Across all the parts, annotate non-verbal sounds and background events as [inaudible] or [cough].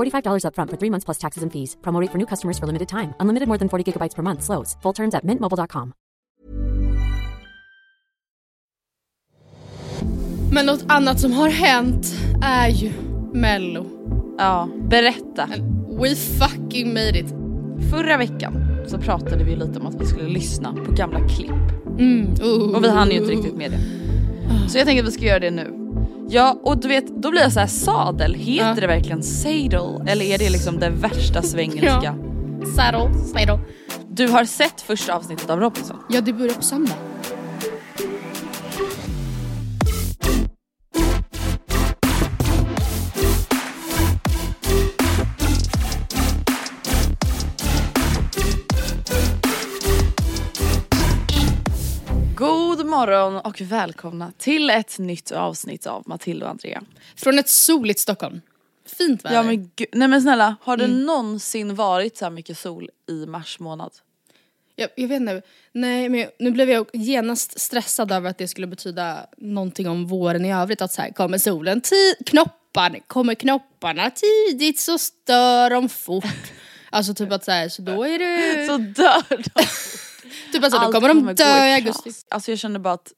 $45 upfront for three months plus taxes and fees. Promo rate for new customers for limited time. Unlimited more than 40 gigabytes per month. Slows. Full terms at mintmobile.com. Men något annat som har hänt är ju Mello. Ja, berätta. We fucking made it. Förra veckan så pratade vi lite om att vi skulle lyssna på gamla klipp. Mm. Och vi hann ju inte riktigt med det. Så jag tänker att vi ska göra det nu. Ja och du vet då blir jag så här sadel, heter Ja. det verkligen sadel? Eller är det liksom det värsta svengelska? Saddle, saddle. Du har sett första avsnittet av Robinson? Ja, det börjar på söndag. Morgon och välkomna till ett nytt avsnitt av Matilda och Andrea. Från ett soligt Stockholm. Fint väder. Ja men gud, nej men snälla, har det Mm. någonsin varit så här mycket sol i mars månad? jag, jag vet inte. Nej, men nu blev jag genast stressad över att det skulle betyda någonting om våren i övrigt. Att så här, kommer solen tid, knoppar, kommer knopparna tidigt så stör de fort. Alltså typ att så här, så då är det... [laughs] Så dör de. Typ att så, då kommer de gå dö i augusti. Alltså jag känner bara att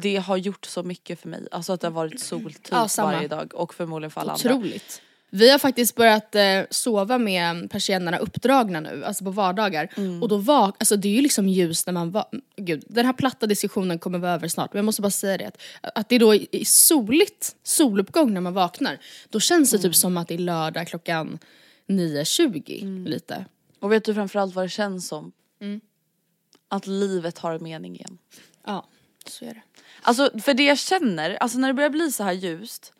det har gjort så mycket för mig. Alltså att det har varit soltid Ja, varje dag och förmodligen för alla andra. Otroligt. Vi har faktiskt börjat eh, sova med persiennerna uppdragna nu, alltså på vardagar. Mm. Och då vak- alltså det är ju liksom ljus när man va- Gud, den här platta diskussionen kommer vara över snart, men jag måste bara säga det. Att, att det då är soligt, soluppgång när man vaknar, då känns det Mm. typ som att det är lördag klockan 9.20 lite. Och vet du framförallt vad det känns som? Att livet har en mening igen. Ja, så är det. Alltså för det jag känner, alltså när det börjar bli så här ljust.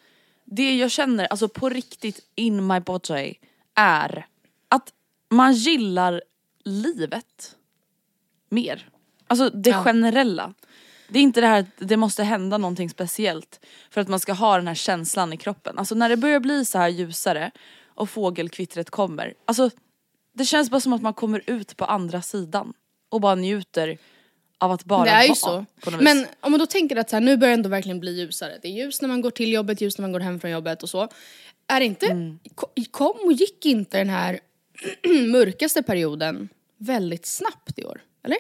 Det jag känner, alltså på riktigt in my body är att man gillar livet mer. Alltså det Ja. generella. Det är inte det här att det måste hända någonting speciellt för att man ska ha den här känslan i kroppen. Alltså när det börjar bli så här ljusare och fågelkvittret kommer. Alltså det känns bara som att man kommer ut på andra sidan och bara njuter av att bara det är ju så. Men om man då tänker att så här, nu börjar det ändå verkligen bli ljusare. Det är ljus när man går till jobbet, ljus när man går hem från jobbet och så. Är det inte, Mm. ko- kom och gick inte den här [clears throat] mörkaste perioden väldigt snabbt i år? Eller?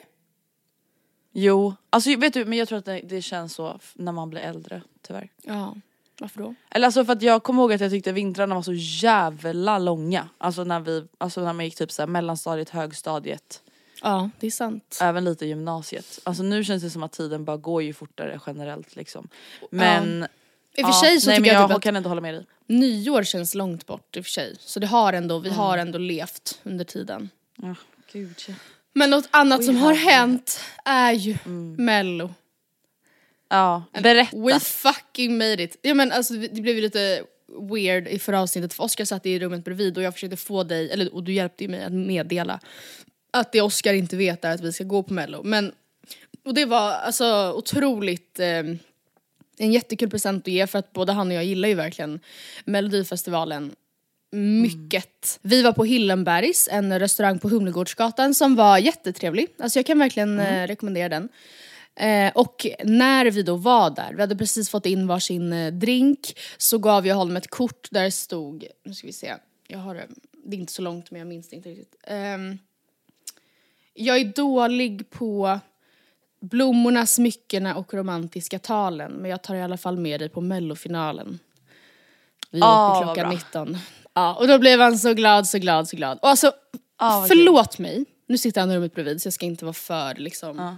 Jo, alltså vet du men jag tror att det, det känns så när man blir äldre tyvärr. Ja, varför då? Eller alltså för att jag kommer ihåg att jag tyckte vintrarna var så jävla långa. Alltså när vi, alltså när man gick typ såhär mellanstadiet, högstadiet, Ja, det är sant. även lite gymnasiet. Alltså nu känns det som att tiden bara går ju fortare generellt liksom. Men I och för sig så nej, tycker jag, jag typ kan inte hålla med dig. nyår känns långt bort i och för sig. Så det har ändå, vi Mm. har ändå levt under tiden. Ja, gud ja. Men något annat Oj, som har hänt är ju Mm. mello. Ja, berätta. We fucking made it! Ja men alltså det blev ju lite weird i förra avsnittet för Oskar satt i rummet bredvid och jag försökte få dig, eller och du hjälpte mig att meddela att det Oskar inte vet är att vi ska gå på mello. Men, och det var alltså otroligt eh, en jättekul present att ge för att både han och jag gillar ju verkligen Melodifestivalen mycket. Vi var på Hillenbergs, en restaurang på Humlegårdsgatan som var jättetrevlig. Alltså jag kan verkligen eh, rekommendera den. Eh, och när vi då var där, vi hade precis fått in varsin eh, drink, så gav jag honom ett kort där det stod, nu ska vi se, jag har det, det är inte så långt men jag minns det inte riktigt. Ehm, jag är dålig på blommorna, smyckena och romantiska talen men jag tar i alla fall med dig på mellofinalen. Vi Ah, åker klockan bra. 19. Ja, och då blev han så glad, så glad, så glad. Och alltså, vad förlåt mig, nu sitter han i rummet bredvid så jag ska inte vara för liksom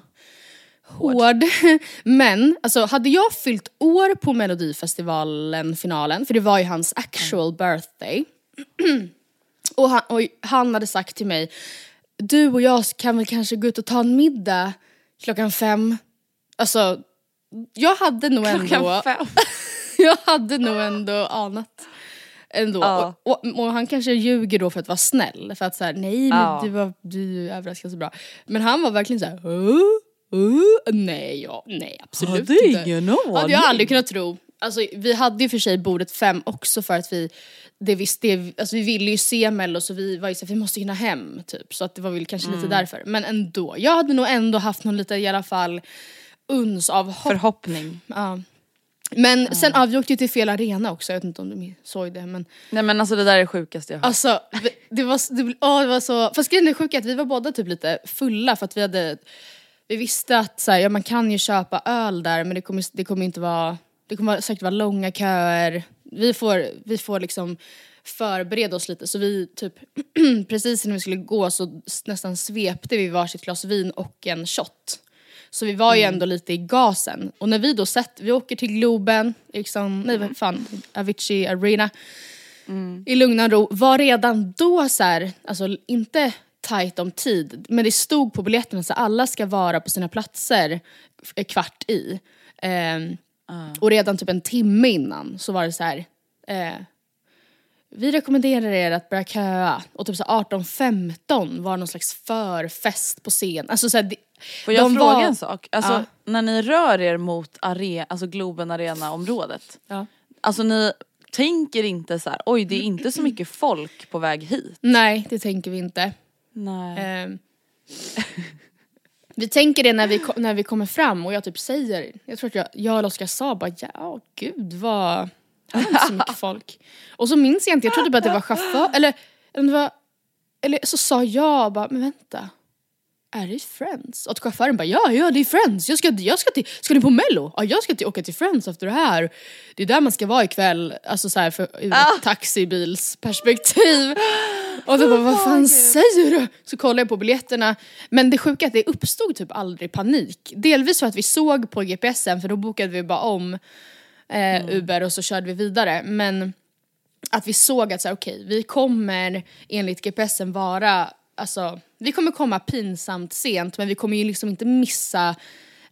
hård. [laughs] Men alltså, hade jag fyllt år på Melodifestivalen finalen, för det var ju hans actual birthday. [clears throat] och, han, och han hade sagt till mig, du och jag kan väl kanske gå ut och ta en middag klockan fem. Alltså, jag hade nog ändå... Klockan fem. [laughs] jag hade nog ändå anat. Ändå. Ja. Och, och, och han kanske ljuger då för att vara snäll. För att såhär, nej men Ja. du, var, du överraskade så bra. Men han var verkligen såhär, uh, uh, nej, ja, nej absolut Hade inte. ingen hade jag aning. aldrig kunnat tro. Alltså, vi hade ju för sig bordet fem också för att vi det visste, det, alltså vi ville ju se mello så vi var ju såhär, vi måste hinna hem typ. Så att det var väl kanske Mm. lite därför. Men ändå, jag hade nog ändå haft någon lite i alla fall uns av hopp Förhoppning. Ja. Men sen ja, vi åkte ju till fel arena också, jag vet inte om du såg det men Nej men alltså det där är det sjukaste jag har. Alltså det var, det, åh, det var så, fast grejen är sjuka att vi var båda typ lite fulla för att vi hade Vi visste att så här, ja, man kan ju köpa öl där men det kommer, det kommer inte vara Det kommer säkert vara långa köer Vi får, vi får liksom förbereda oss lite så vi typ [clears throat] precis innan vi skulle gå så nästan svepte vi varsitt glas vin och en shot. Så vi var ju ändå lite i gasen. Och när vi då sett, vi åker till Globen, liksom, nej vad fan, Avicii Arena i lugn och ro var redan då så här, alltså inte tajt om tid, men det stod på biljetterna så alla ska vara på sina platser kvart i. Ehm, Och redan typ en timme innan så var det så här. Eh, vi rekommenderar er att börja köa. Och typ så 18-15 var någon slags förfest på scen. Alltså så här, det, Får jag de fråga var- en sak? Alltså Ja. när ni rör er mot are, alltså Globen Arena området. Ja. Alltså ni tänker inte så här, oj det är inte så mycket folk på väg hit. Nej, det tänker vi inte. Nej. Ehm, [laughs] vi tänker det när vi, när vi kommer fram och jag typ säger, jag tror att jag, jag eller Oskar sa bara ja gud vad, här var inte så mycket folk. Och så minns jag inte, jag trodde bara att det var chaufför, eller, eller, det var, eller så sa jag bara men vänta. Är det Friends? Och chauffören bara ja, ja det är Friends, jag ska, jag ska till, ska ni på mello? Ja jag ska till, åka till Friends efter det här. Det är där man ska vara ikväll, alltså så här för, ur ett taxibilsperspektiv. Och då bara, vad fan säger du? Så kollar jag på biljetterna. Men det sjuka är att det uppstod typ aldrig panik. Delvis för att vi såg på GPSen för då bokade vi bara om eh, Uber och så körde vi vidare. Men att vi såg att så här, okej, vi kommer enligt GPSen vara, alltså vi kommer komma pinsamt sent men vi kommer ju liksom inte missa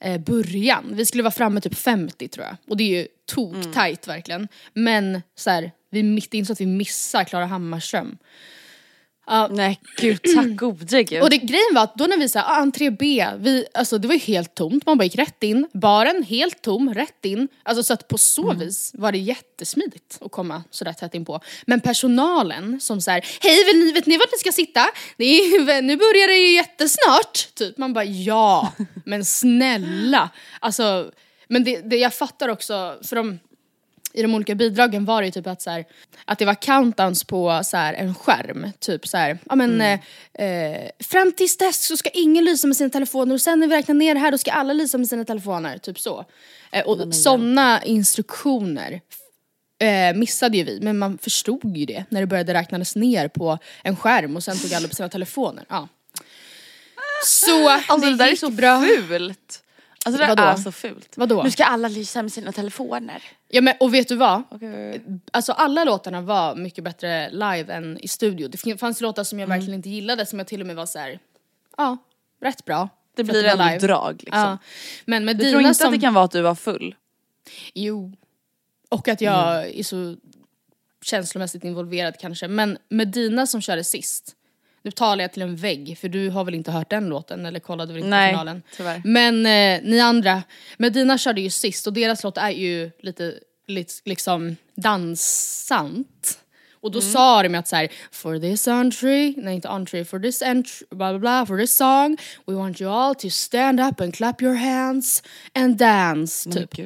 eh, början. Vi skulle vara framme typ 50 tror jag. Och det är ju tok-tajt verkligen. Men så här, vi mitt in så att vi missar Klara Hammarström. Nej gud tack [clears throat] gode gud. Och det, grejen var att då när vi sa ah, entré B, vi, alltså det var ju helt tomt, man bara gick rätt in. Baren helt tom, rätt in. Alltså så att på så vis var det jättesmidigt att komma sådär tätt in på. Men personalen som såhär, hej vill ni, vet ni vart ni ska sitta? Är, [laughs] nu börjar det ju jättesnart. Typ. Man bara ja, [laughs] men snälla. Alltså, men det, det jag fattar också, för de i de olika bidragen var det ju typ att, så här, att det var countdowns på så här, en skärm. Typ så här, ja men eh, eh, fram tills dess så ska ingen lysa med sina telefoner och sen när vi räknar ner det här då ska alla lysa med sina telefoner. Typ så. Eh, och sådana instruktioner eh, missade ju vi, men man förstod ju det när det började räknas ner på en skärm och sen tog alla upp sina telefoner. Ja. Så alltså det, det där är så bra. fult. Alltså det Vadå? är så fult. Vadå? Nu ska alla lysa med sina telefoner. Ja men och vet du vad? Okej. Alltså alla låtarna var mycket bättre live än i studio. Det fanns låtar som jag verkligen inte gillade som jag till och med var så här. ja, rätt bra. Det blir ändå live. drag liksom. Ja. Men med Du tror dina inte som... att det kan vara att du var full? Jo. Och att jag Mm. är så känslomässigt involverad kanske. Men med dina som körde sist, nu talar jag till en vägg för du har väl inte hört den låten eller kollade väl inte Nej, finalen. tyvärr. Men eh, ni andra, Medina körde ju sist och deras låt är ju lite, lite liksom dansant. Och Mm. då sa de ju att såhär, for this entry, nej inte entry, for this entry, bla bla bla, for this song, we want you all to stand up and clap your hands and dance. Men Typ.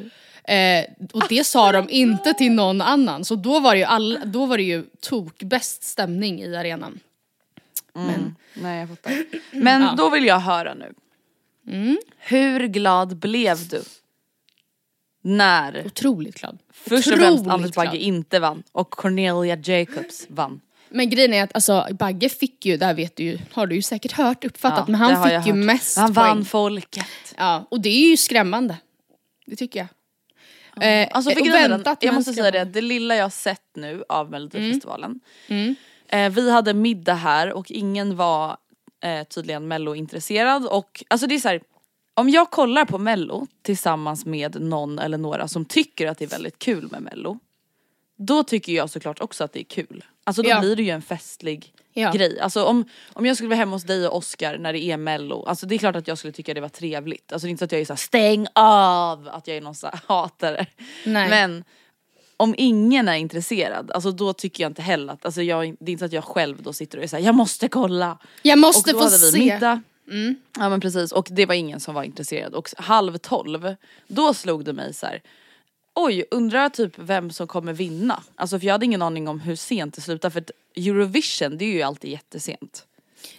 Eh, och det sa de inte till någon annan, så då var det ju, all, då var det ju tok bäst stämning i arenan. Men, Nej jag fattar. [clears throat] Men då vill jag höra nu. Mm. Hur glad blev du? När otroligt glad. först och främst Otroligt Anders Bagge glad. inte vann och Cornelia Jacobs vann. Men grejen är att alltså, Bagge fick ju, där vet du ju, har du ju säkert hört, uppfattat, Ja, men det han fick ju hört. mest Han poäng. vann folket. Ja, och det är ju skrämmande. Det tycker jag. Eh, Alltså för och den, jag måste säga det, skrämmande. det lilla jag sett nu av melodifestivalen. Mm. Eh, vi hade middag här och ingen var eh, tydligen mello-intresserad och alltså det är så här, om jag kollar på mello tillsammans med någon eller några som tycker att det är väldigt kul med mello. Då tycker jag såklart också att det är kul. Alltså då Ja. blir det ju en festlig Ja. grej. Alltså om, om jag skulle vara hemma hos dig och Oscar när det är mello, alltså det är klart att jag skulle tycka det var trevligt. Alltså det är inte så att jag är såhär stäng av, att jag är någon så här [laughs] hatare. Nej. Men om ingen är intresserad, alltså då tycker jag inte heller att, alltså jag, det är inte så att jag själv då sitter och är såhär jag måste kolla. Jag måste få se. middag. Ja men precis och det var ingen som var intresserad och halv tolv då slog det mig så här. Oj, undrar typ vem som kommer vinna. Alltså för jag hade ingen aning om hur sent det slutar för Eurovision det är ju alltid jättesent.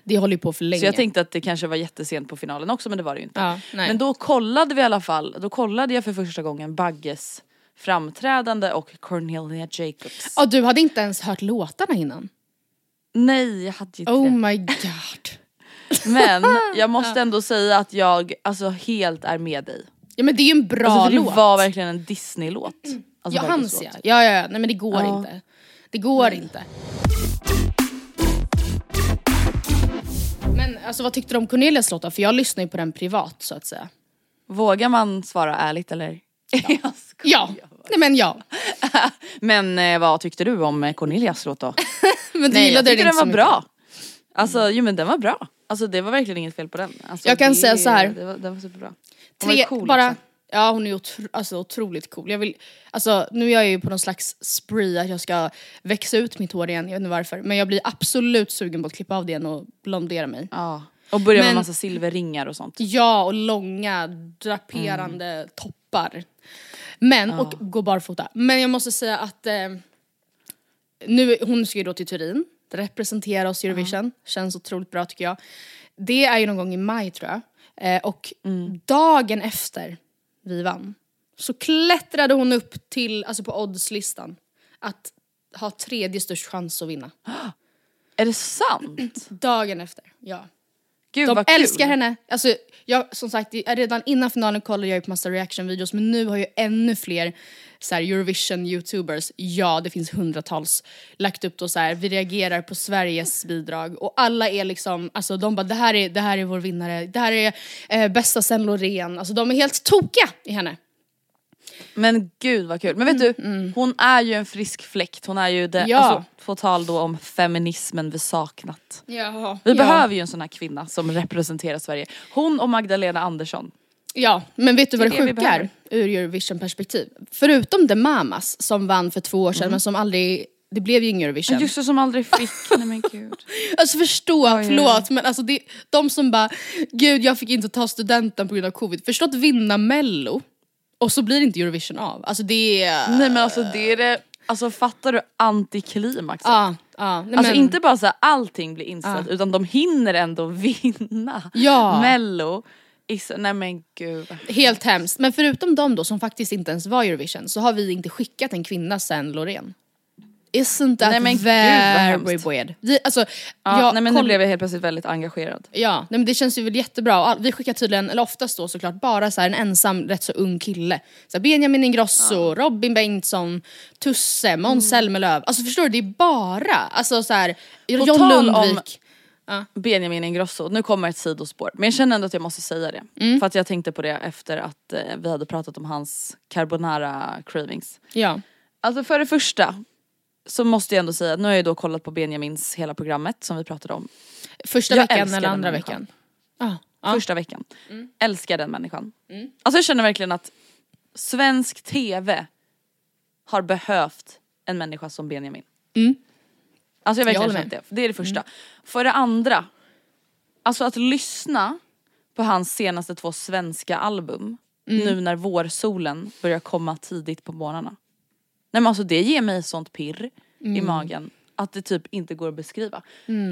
Det håller ju på för länge. Så jag tänkte att det kanske var jättesent på finalen också men det var det ju inte. Ja. Men då kollade vi i alla fall, då kollade jag för första gången Bagges framträdande och Cornelia Jacobs. Ja, du hade inte ens hört låtarna innan? Nej jag hade inte Oh det. my god. [laughs] Men jag måste ändå säga att jag alltså helt är med dig. Ja men det är ju en bra Alltså för det låt. var verkligen en Disney-låt. Alltså ja, hans ja. ja. Ja ja, nej men det går Ja. inte. Det går inte. Men alltså vad tyckte du om Cornelias låt då? För jag lyssnar ju på den privat så att säga. Vågar man svara ärligt eller? [laughs] Skojar. Ja, nej men ja. [laughs] Men eh, vad tyckte du om Cornelias låt då? [laughs] Men du Nej jag gillade tyckte den var bra. Alltså jo men den var bra. Alltså det var verkligen inget fel på den. Alltså, Jag kan det, säga så här. Det var, den var superbra. Hon var Tre, cool bara, också. ja hon är otro, alltså, otroligt cool. Jag vill, alltså, nu är jag ju på någon slags spree att jag ska växa ut mitt hår igen, jag vet inte varför. Men jag blir absolut sugen på att klippa av det igen och blondera mig. Ja. Och börja med Men- massa silverringar och sånt. Ja, och långa draperande Mm. toppar. Men, och gå barfota. Men jag måste säga att eh, nu, hon ska ju då till Turin, representera oss i Eurovision. Känns otroligt bra tycker jag. Det är ju någon gång i maj tror jag. Eh, och Mm. dagen efter vi vann så klättrade hon upp till, alltså på oddslistan, att ha tredje störst chans att vinna. [gasps] Är det sant? Dagen efter, ja. Gud De vad kul. älskar henne. Alltså, jag, som sagt, redan innan finalen kollade jag ju på massa reaction-videos men nu har ju ännu fler så här, Eurovision-youtubers, ja det finns hundratals, lagt upp då så här, vi reagerar på Sveriges bidrag och alla är liksom, alltså de bara det här är, det här är vår vinnare, det här är eh, bästa sen Loreen, alltså de är helt tokiga i henne. Men gud vad kul. Men vet du, hon är ju en frisk fläkt. Hon är ju det, Mm, Ja. alltså, på tal då om feminismen vi saknat. Ja. Vi ja. behöver ju en sån här kvinna som representerar Sverige. Hon och Magdalena Andersson. Ja, men vet du vad Det det, sjuka är ur Eurovision-perspektiv? Förutom The Mamas som vann för två år sedan men som aldrig, det blev ju ingen Eurovision. Just det, som aldrig fick. [laughs] Nej men gud. Alltså förstå, Oj, förlåt men alltså det, de som bara gud jag fick inte ta studenten på grund av covid. Förstå att vinna mello och så blir inte Eurovision av. Alltså det är... Nej men alltså det är det, alltså fattar du antiklimaxet? Ja. Nej, Alltså men, inte bara så här, allting blir inställt utan de hinner ändå [laughs] vinna. Ja. Mello. Is, nej men gud. Helt hemskt. Men förutom de då som faktiskt inte ens var Eurovision så har vi inte skickat en kvinna sen Loreen. Isn't that Nej, men gud, very hemskt. weird? Vi, alltså, Ja, jag nej men nu blev jag helt plötsligt väldigt engagerad. Ja, nej men det känns ju väl jättebra. All- Vi skickar tydligen, eller oftast då såklart, bara så här en ensam rätt så ung kille. Så här Benjamin Ingrosso, Robin Bengtsson, Tusse, Måns Mm. Zelmerlöw. Alltså förstår du, det är bara, alltså så här, John tal om- Lundvik. Ja. Benjamin Ingrosso, nu kommer ett sidospår. Men jag känner ändå att jag måste säga det. Mm. För att jag tänkte på det efter att eh, vi hade pratat om hans carbonara cravings. Ja. Alltså för det första så måste jag ändå säga, nu har jag då kollat på Benjamins hela programmet som vi pratade om. Första Jag veckan eller andra människan. veckan? Ja. ja. Första veckan. Älskar den människan. Alltså jag känner verkligen att svensk tv har behövt en människa som Benjamin. Mm. Alltså jag har Jag verkligen håller känt det. Det är det första. För det andra, alltså att lyssna på hans senaste två svenska album nu när vårsolen börjar komma tidigt på morgnarna. Nej men alltså det ger mig sånt pirr i magen att det typ inte går att beskriva.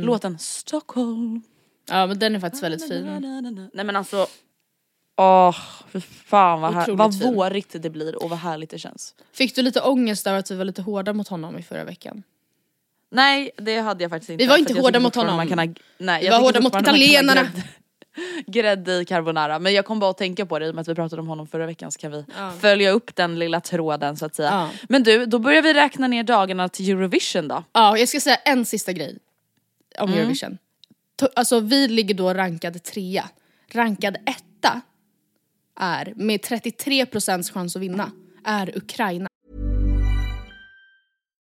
Låten Stockholm. ja men den är faktiskt väldigt fin. Nej men alltså, åh för fan vad, här, vad fin. vårigt det blir och vad härligt det känns. Fick du lite ångest över att vi var lite hårda mot honom i förra veckan? Nej det hade jag faktiskt inte. Vi var inte hårda mot honom. Man kan ha, nej, Vi jag var hårda mot italienarna. [laughs] Grädde, i carbonara. Men jag kom bara att tänka på det i och med att vi pratade om honom förra veckan så kan vi Ja. följa upp den lilla tråden så att säga. Ja. Men du, då börjar vi räkna ner dagarna till Eurovision då. Ja, jag ska säga en sista grej om Mm. Eurovision. Alltså vi ligger då rankad trea. Rankad etta är, med 33% chans att vinna, är Ukraina.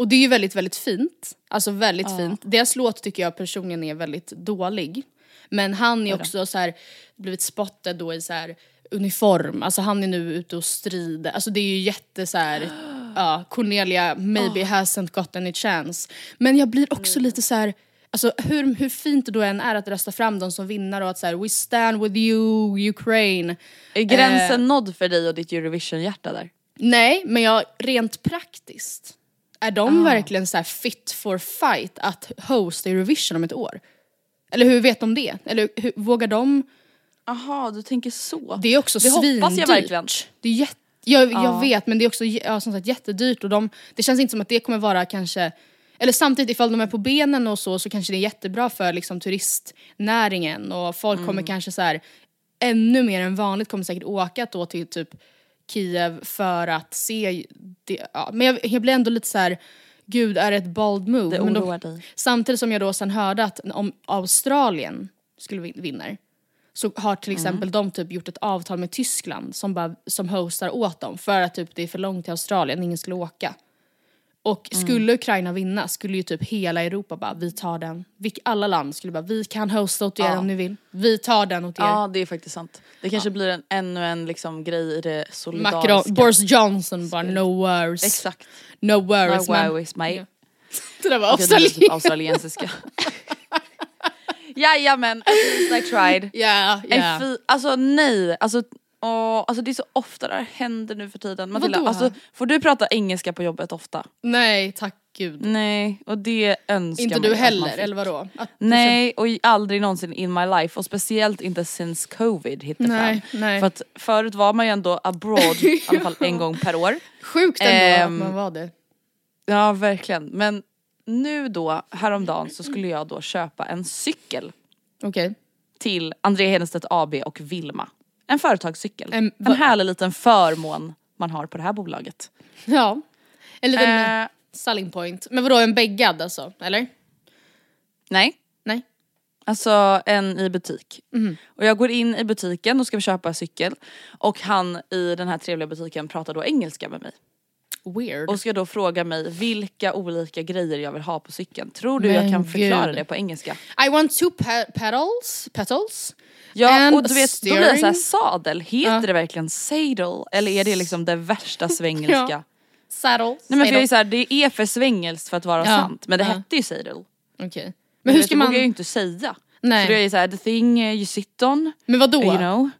Och det är ju väldigt, väldigt fint. Alltså väldigt fint. Deras låt tycker jag personligen är väldigt dålig. Men han är också så här, blivit spottad då i så här uniform. Alltså han är nu ute och strider. Alltså det är ju jätte så här, [gasps] ja, Cornelia maybe hasn't got any chance. Men jag blir också lite så här. Alltså hur, hur fint det då än är att rösta fram dem som vinnare och att så här, we stand with you Ukraine. Är gränsen nådd för dig och ditt Eurovision-hjärta där? Nej, men jag, rent praktiskt. Är de verkligen så här fit for fight att hosta Eurovision om ett år? Eller hur vet de det? Eller hur, vågar de? Aha, du tänker så. Det är också Det hoppas jag svindyrt. verkligen. Det är jätte, jag, jag Ja. vet, men det är också ja, som sagt, jättedyrt och de, det känns inte som att det kommer vara kanske eller samtidigt ifall de är på benen och så så kanske det är jättebra för liksom, turistnäringen och folk Mm. kommer kanske så här ännu mer än vanligt kommer säkert åka då till typ Kiev för att se det. Ja, men jag, jag blir ändå lite så här. gud är det ett bold move? Det oroar då, dig. Samtidigt som jag då sen hörde att om Australien skulle vin- vinna så har till Mm. exempel de typ gjort ett avtal med Tyskland som, bara, som hostar åt dem för att typ det är för långt till Australien, ingen skulle åka. Och Mm. skulle Ukraina vinna skulle ju typ hela Europa bara, vi tar den. Alla land skulle bara, vi kan hosta åt er Ja. om ni vill. Vi tar den åt er. Ja det är faktiskt sant. Det kanske blir en, ännu en liksom grej i det solidariska. Macron, Boris Johnson bara, no worries. Exakt. No worries No man. worries mate. [laughs] Det där var Okej, det blir Australien. typ australiensiska. [laughs] Jajamän, at least I tried. [laughs] Ja, ja. fi- alltså nej, alltså, åh, alltså det är så ofta det här händer nu för tiden. Matilda, Vadå? alltså, får du prata engelska på jobbet ofta? Nej, tack gud. Nej, och det önskar Inte man du ju att man heller, fick. eller vadå? Att, Nej, och aldrig någonsin in my life och speciellt inte since covid hit the Nej, nej. För att förut var man ju ändå abroad [laughs] i alla fall en gång per år. Sjukt ändå Ehm, att man var det. Ja verkligen, men nu då häromdagen så skulle jag då köpa en cykel Okej. till André Hedenstedt AB och Vilma. En företagscykel. En- En härlig liten förmån man har på det här bolaget. Ja. En liten Eh, selling point. Men vadå en bäggad alltså, eller? Nej, Nej? alltså en i butik. Mhm. Och jag går in i butiken och ska köpa cykel och han i den här trevliga butiken pratar då engelska med mig. Weird. Och ska då fråga mig vilka olika grejer jag vill ha på cykeln. Tror du jag Men kan förklara gud. det på engelska? I want two pe- petals, petals. Ja och du vet då blir det så här steering. sadel, heter Ja. det verkligen sadel? Eller är det liksom det värsta [laughs] svengelska? Ja. Saddle. Nej men för jag är så här, det är för svengelskt för att vara Ja, sant men det ja. hette ju sadel. Okej. Men Men hur ska det man... vågar jag ju inte säga. Nej. Så då är det så här, the thing you sit on, Men vadå? you know.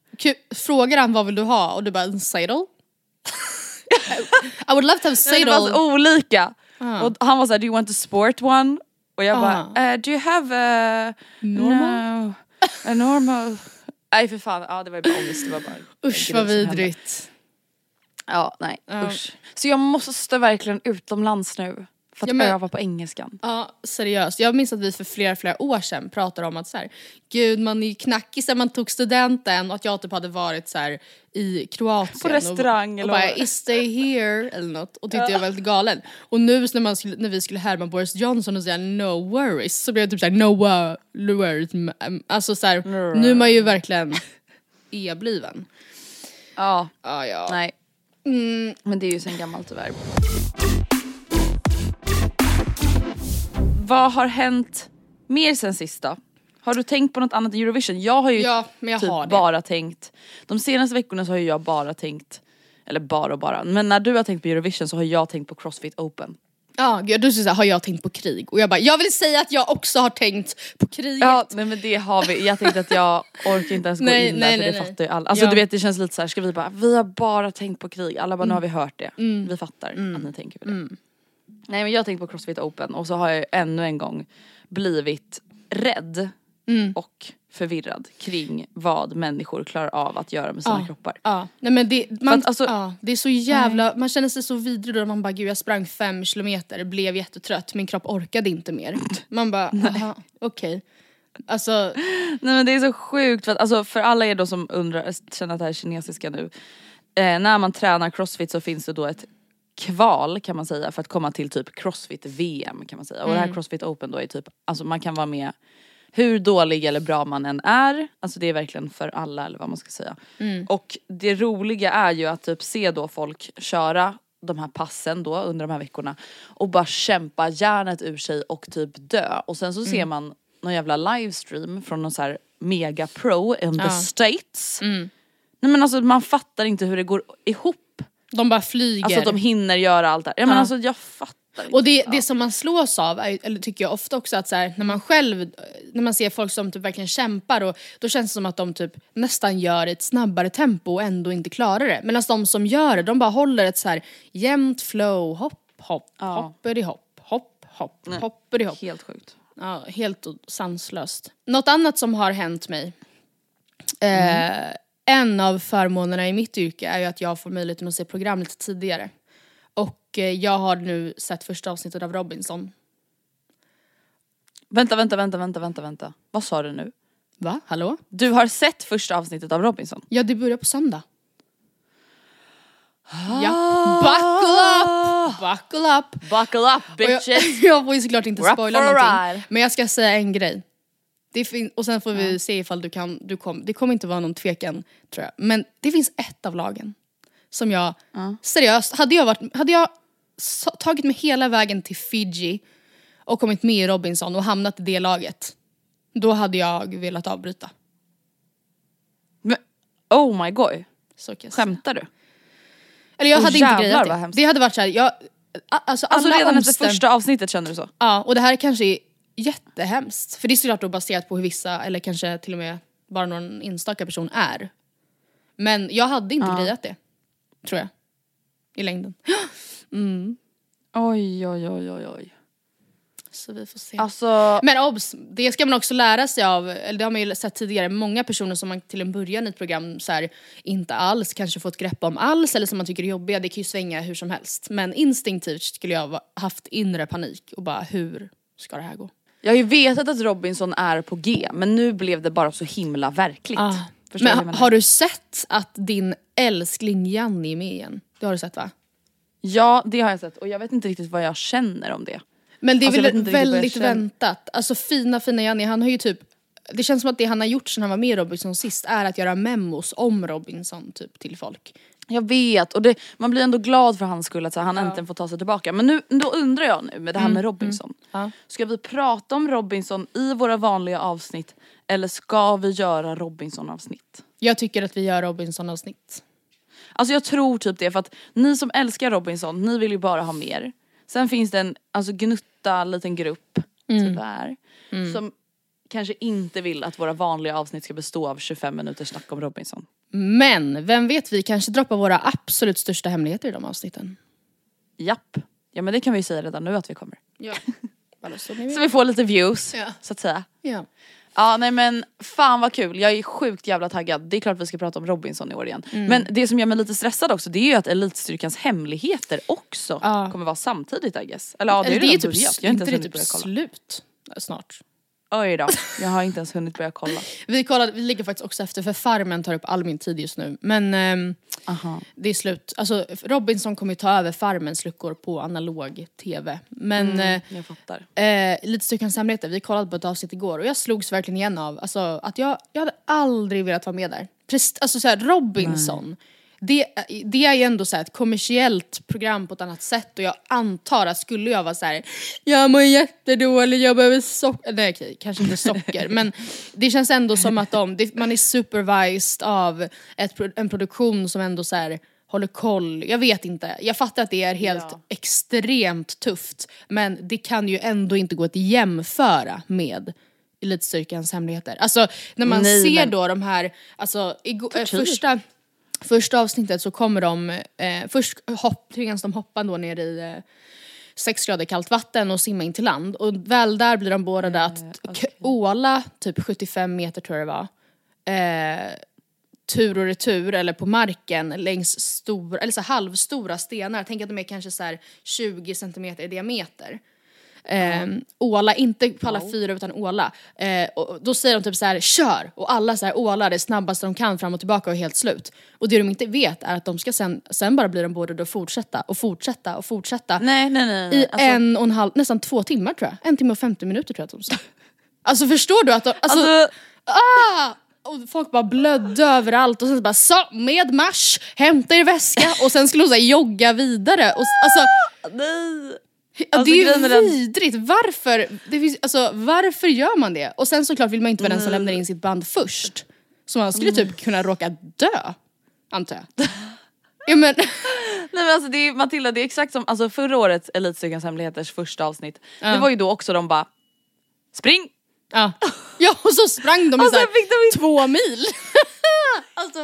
Frågar han vad vill du ha och du bara en saddle? I would love to have Nej, det var så olika. Ah. Och han var såhär, do you want a sport one? Och jag bara, eh, do you have a... Normal? No, a normal... Nej för fan, ja det var bara ångest. Det var bara [laughs] en Usch vad vidrigt. Ja nej usch. Så jag måste verkligen utomlands nu. För att Ja, men- öva på engelskan. Ja seriöst, jag minns att vi för flera flera år sedan pratade om att så här, gud man är ju knackig sen man tog studenten och att jag typ hade varit så här i Kroatien På restaurang och, eller och bara is stay here eller något och tyckte jag var väldigt galen. Och nu när, man skulle, när vi skulle härma Boris Johnson och säga no worries så blev jag typ såhär no wo- worries. Alltså så här, nu är man ju verkligen e-bliven. Ja, Ja ja. nej. Mm, Men det är ju sen gammalt tyvärr. Vad har hänt mer sen sist då? Har du tänkt på något annat än Eurovision? Jag har ju Ja jag typ har bara tänkt, de senaste veckorna så har jag bara tänkt, eller bara och bara, men när du har tänkt på Eurovision så har jag tänkt på Crossfit Open. Ja gud, du säger såhär, har jag tänkt på krig? Och jag bara, jag vill säga att jag också har tänkt på kriget. Ja nej men det har vi, jag tänkte att jag orkar inte ens gå Nej, in där nej, för det nej. fattar ju alla. Alltså Ja. du vet det känns lite så här, ska vi bara, vi har bara tänkt på krig, alla bara nu har vi hört det. Mm. Vi fattar att ni tänker på det. Nej men jag har tänkt på Crossfit Open och så har jag ännu en gång blivit rädd Mm. och förvirrad kring vad människor klarar av att göra med sina Ja. kroppar. Ja, nej men det, man, att alltså- ja, det är så jävla, man känner sig så vidrig då man bara gud jag sprang fem kilometer, blev jättetrött, min kropp orkade inte mer. [laughs] Man bara, okej. Alltså, Nej men det är så sjukt för att alltså för alla er då som undrar, känner att det här är kinesiska nu. Eh, när man tränar crossfit så finns det då ett kval kan man säga för att komma till typ crossfit VM kan man säga. Och det här crossfit open då är typ, alltså man kan vara med hur dålig eller bra man än är, alltså det är verkligen för alla eller vad man ska säga. Och det roliga är ju att typ se då folk köra de här passen då under de här veckorna och bara kämpa hjärnet ur sig och typ dö. Och sen så ser man någon jävla livestream från någon så här mega pro in the Ja. states. Nej men alltså man fattar inte hur det går ihop. De bara flyger. Alltså att de hinner göra allt det. Ja, men Ja. alltså jag fattar inte. Och det, det som man slås av, är, eller tycker jag ofta också att så här, när man själv, när man ser folk som typ verkligen kämpar och då känns det som att de typ nästan gör ett snabbare tempo och ändå inte klarar det. Medan de som gör det, de bara håller ett så här jämnt flow, hopp, hopp, Ja. hoppity hopp, hopp, hopp, Nej. hoppity hopp. Helt sjukt. Ja, helt sanslöst. Något annat som har hänt mig. Eh, en av förmånerna i mitt yrke är ju att jag får möjligheten att se program lite tidigare. Och eh, jag har nu sett första avsnittet av Robinson. Vänta, vänta, vänta, vänta, vänta, vänta. Vad sa du nu? Va? Hallå? Du har sett första avsnittet av Robinson? Ja, det börjar på söndag. Ja, buckle up! Buckle up! Buckle up Och jag, bitches! [laughs] jag får ju såklart inte spoila någonting. Men jag ska säga en grej. Det fin- och sen får vi se ifall du kan, du kom, det kommer inte vara någon tvekan tror jag. Men det finns ett av lagen som jag, seriöst, hade jag, varit, hade jag tagit mig hela vägen till Fiji och kommit med i Robinson och hamnat i det laget, då hade jag velat avbryta. Men, oh my god, Så kan skämtar du? Eller jag Åh, hade inte grejat det. Det hade varit såhär, jag, alltså, Alltså redan efter första avsnittet kände du så? Ja, och det här kanske är jättehemskt. För det är såklart då baserat på hur vissa, eller kanske till och med bara någon enstaka person är. Men jag hade inte grejat det. Tror jag. I längden. [gasps] Oj oj oj oj oj. Så vi får se. Alltså, Men obs, det ska man också lära sig av, eller det har man ju sett tidigare, många personer som man till en början i ett program så här, inte alls kanske fått grepp om alls eller som man tycker är jobbiga, det kan ju svänga hur som helst. Men instinktivt skulle jag ha haft inre panik och bara hur ska det här gå? Jag har ju vetat att Robinson är på G men nu blev det bara så himla verkligt. Ah. Men menar? har du sett att din älskling Janni är med igen? Det har du sett va? Ja det har jag sett och jag vet inte riktigt vad jag känner om det. Men det är Alltså, väl väldigt väntat. Alltså fina fina Janni, han har ju typ det känns som att det han har gjort sen han var med i Robinson sist är att göra memos om Robinson typ till folk. Jag vet och det, man blir ändå glad för hans skull att så här, han äntligen får ta sig tillbaka. Men nu, då undrar jag nu med det här med Robinson. Ja. Ska vi prata om Robinson i våra vanliga avsnitt eller ska vi göra Robinson avsnitt? Jag tycker att vi gör Robinson avsnitt. Alltså jag tror typ det för att ni som älskar Robinson, ni vill ju bara ha mer. Sen finns det en alltså, gnutta liten grupp, tyvärr, som kanske inte vill att våra vanliga avsnitt ska bestå av 25 minuters snack om Robinson. Men vem vet, vi kanske droppar våra absolut största hemligheter i de avsnitten. Japp. Ja men det kan vi ju säga redan nu att vi kommer. Ja. [laughs] Bara så vi får lite views, Ja. så att säga. Ja. Ja nej men fan vad kul, jag är sjukt jävla taggad. Det är klart vi ska prata om Robinson i år igen. Mm. Men det som gör mig lite stressad också det är ju att Elitstyrkans hemligheter också Ja. kommer vara samtidigt I guess. Eller ja det är ju det är typ, börjat, jag har inte inte det typ kolla. slut snart. Oj då, jag har inte ens hunnit börja kolla. Vi, kollade, vi ligger faktiskt också efter för Farmen tar upp all min tid just nu. Men ehm, det är slut. Alltså Robinson kommer ju ta över Farmens luckor på analog tv. Men Mm, jag fattar. eh, eh, lite Styrkans hemligheter, vi kollade på ett avsnitt igår och jag slogs verkligen igen av alltså, att jag, jag hade aldrig velat vara med där. Prest, alltså såhär Robinson. Det, det är ju ändå så ett kommersiellt program på ett annat sätt och jag antar att skulle jag vara så här: jag mår jättedålig, jag behöver socker, nej okej, kanske inte socker men det känns ändå som att de, det, man är supervised av ett, en produktion som ändå så här håller koll, jag vet inte, jag fattar att det är helt Ja. extremt tufft men det kan ju ändå inte gå att jämföra med Elitstyrkans hemligheter. Alltså när man Nej, ser men- då de här, alltså igår, första, första avsnittet så kommer de, eh, först hopp, tvingas de hoppa då ner i eh, sex grader kallt vatten och simma in till land och väl där blir de beordrade att k- åla typ 75 meter tror jag det var. Eh, tur och retur eller på marken längs stora, eller så halvstora stenar. Tänk att de är kanske så här 20 centimeter i diameter. Eh, åla, inte på alla fyra utan åla. Eh, och då säger de typ så här: kör! Och alla så här ålar det snabbaste de kan fram och tillbaka och helt slut. Och det de inte vet är att de ska sen, sen bara blir de beordrade att fortsätta och fortsätta och fortsätta. Nej nej nej. I nej. Alltså, en och en halv, nästan två timmar tror jag. En timme och 50 minuter tror jag att de sa. [laughs] Alltså förstår du att de, alltså, alltså, ah! Och folk bara blödde överallt och sen så bara så, med marsch, hämta er väska och sen skulle hon så jogga vidare. Och, alltså, [laughs] nej. Alltså, det är ju är den- vidrigt, varför? Det finns, alltså, varför gör man det? Och sen såklart vill man inte vara den som lämnar in sitt band först. Så man skulle typ kunna råka dö, antar jag. Ja, men, [laughs] Nej men alltså det är, Matilda det är exakt som alltså förra årets Elitstyrkans hemligheters första avsnitt. Det var ju då också de bara Spring! Ja. [laughs] ja, och så sprang de i Och så här, de två mil. [laughs] alltså?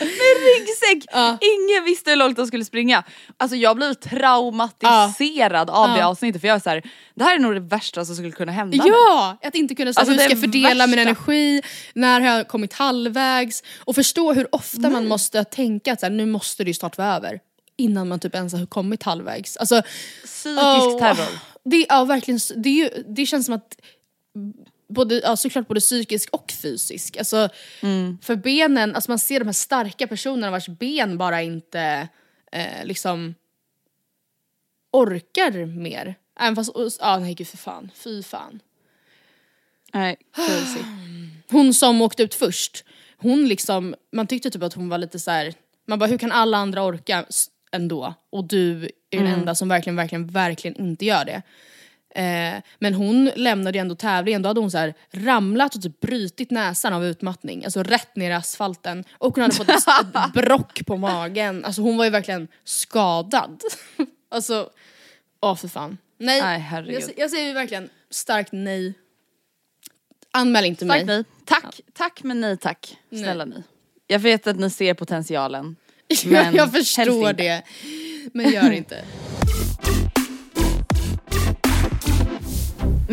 Med ryggsäck! Ja. Ingen visste hur långt de skulle springa. Alltså jag blev traumatiserad av det Ja. avsnittet för jag är så här, det här är nog det värsta som skulle kunna hända mig. Ja! Att inte kunna säga Alltså, hur ska det jag fördela min värsta. energi, när har jag kommit halvvägs? Och förstå hur ofta man måste tänka att så här, nu måste det ju snart vara över. Innan man typ ens har kommit halvvägs. Alltså, Psykisk åh, terror. Det, ja, verkligen, det, ju, det känns som att både, ja, såklart både psykisk och fysisk. Alltså, Mm. För benen, alltså man ser de här starka personerna vars ben bara inte eh, liksom orkar mer. Även fast, ja nej gud för fan, fy fan. Nej, crazy. [sighs] Hon som åkte ut först, hon liksom, man tyckte typ att hon var lite så här. man bara hur kan alla andra orka ändå? Och du är den enda som verkligen, verkligen, verkligen inte gör det. Eh, men hon lämnade ju ändå tävlingen, då hade hon så här ramlat och typ brutit näsan av utmattning, alltså rätt ner i asfalten. Och hon hade fått ett, [laughs] brock på magen, alltså hon var ju verkligen skadad. [laughs] alltså, åh för fan. Nej, Nej, jag, jag säger ju verkligen starkt nej. Anmäl inte Tack mig. nej. Tack, tack men nej tack. Snälla ni. Jag vet att ni ser potentialen. [laughs] Men jag, förstår det, men gör inte.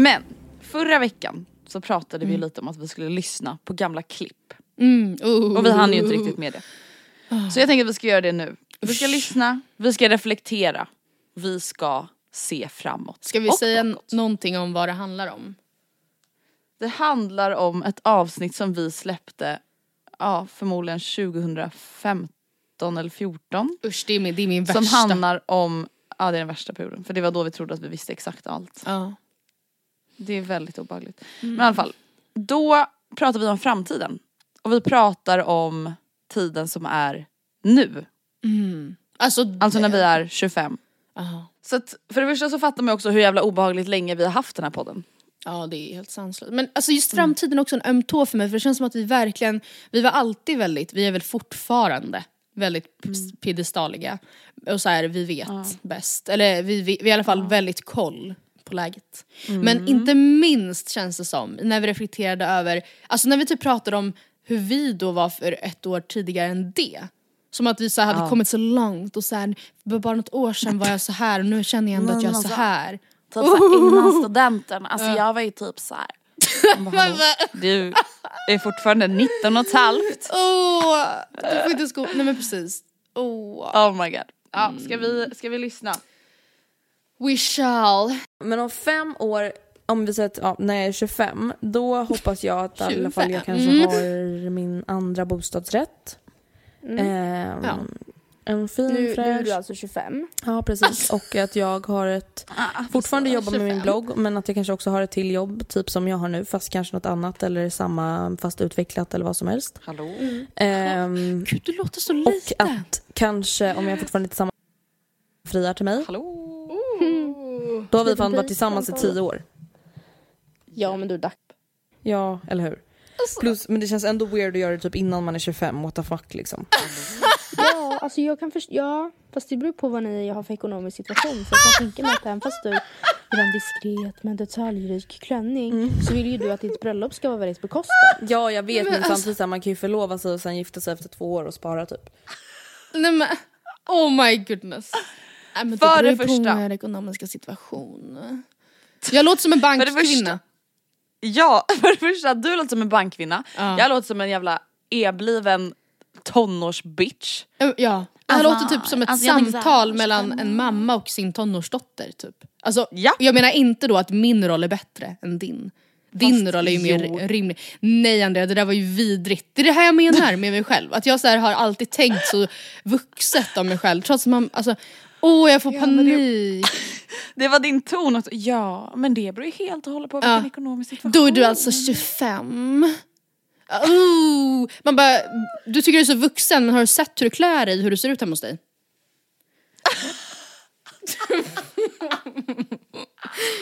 Men förra veckan så pratade Mm. vi lite om att vi skulle lyssna på gamla klipp. Oh. Och vi hann ju inte riktigt med det. Så jag tänker att vi ska göra det nu. Vi ska lyssna, vi ska reflektera, vi ska se framåt. Ska vi säga bakåt. någonting om vad det handlar om? Det handlar om ett avsnitt som vi släppte, ja förmodligen 2015 13 eller 14. Usch det är min, det är min Som värsta. handlar om, ja det är den värsta perioden. För det var då vi trodde att vi visste exakt allt. Ja. Det är väldigt obehagligt. Men i alla fall, då pratar vi om framtiden. Och vi pratar om tiden som är nu. Alltså, Alltså när vi är 25. Ja. Så att för det första så fattar man också hur jävla obehagligt länge vi har haft den här podden. Ja det är helt sanslöst. Men alltså just framtiden är också en öm tå för mig för det känns som att vi verkligen, vi var alltid väldigt, vi är väl fortfarande väldigt p- piedestaliga. Och så här, vi vet bäst. Eller vi, vi, vi har i alla fall väldigt koll på läget. Men inte minst känns det som, när vi reflekterade över, alltså när vi typ pratade om hur vi då var för ett år tidigare än det. Som att vi så här hade kommit så långt och så här, bara något år sedan var jag så här och nu känner jag ändå att jag är så här. Typ såhär innan [laughs] studenten, alltså jag var ju typ såhär. [laughs] Du är fortfarande 19 och ett halvt. [laughs] Åh, du får inte sko... Nej men precis. Åh. Oh my god. Ja, ska, vi, ska vi lyssna? We shall. Men om fem år, om vi säger att ja, när jag är 25, då hoppas jag att i alla fall jag 25. kanske Mm. har min andra bostadsrätt. Ehm, Ja. En fin Nu, nu är fräsch... du alltså 25. Ja precis [laughs] och att jag har ett, fortfarande jobbar med min blogg men att jag kanske också har ett till jobb typ som jag har nu fast kanske något annat eller samma fast utvecklat eller vad som helst. Hallå? Ehm, Gud du låter så och lite. att kanske om jag fortfarande är tillsammans friar till mig. Hallå? Då har vi fan varit tillsammans i tio år. Ja men du Dac. Ja, eller hur? Alltså- Plus, men det känns ändå weird att göra det typ innan man är 25, what the fuck liksom. [laughs] Ja alltså jag kan förstå, ja fast det beror på vad ni har för ekonomisk situation. Så jag kan tänka mig att även fast du vill ha en diskret men detaljrik klänning så vill ju du att ditt bröllop ska vara väldigt bekostat. Ja jag vet men, alltså- samtidigt så här, man kan ju förlova sig och sen gifta sig efter två år och spara typ. Nej men, oh my goodness. Nej, men För det det första. på ekonomiska situation. Jag låter som en bankkvinna. Ja, [laughs] för det första, du låter som en bankkvinna. Ja. Jag låter som en jävla ebliven tonårsbitch. Ja, det här låter typ som ett alltså samtal mellan en mamma och sin tonårsdotter. Typ. Alltså, Ja. Jag menar inte då att min roll är bättre än din. Din Fast roll är ju mer jo. rimlig. Nej Andrea, det där var ju vidrigt. Det är det här jag menar med mig själv. Att jag så här har alltid tänkt så vuxet om mig själv. Trots att man, alltså, åh jag får Ja, det- panik. [laughs] Det var din ton att ja, men det beror ju helt och hållet på vilken Ja. ekonomisk situation. Då är du alltså 25. Oh, man bara, du tycker du är så vuxen men har du sett hur du klär dig, hur du ser ut hemma hos dig?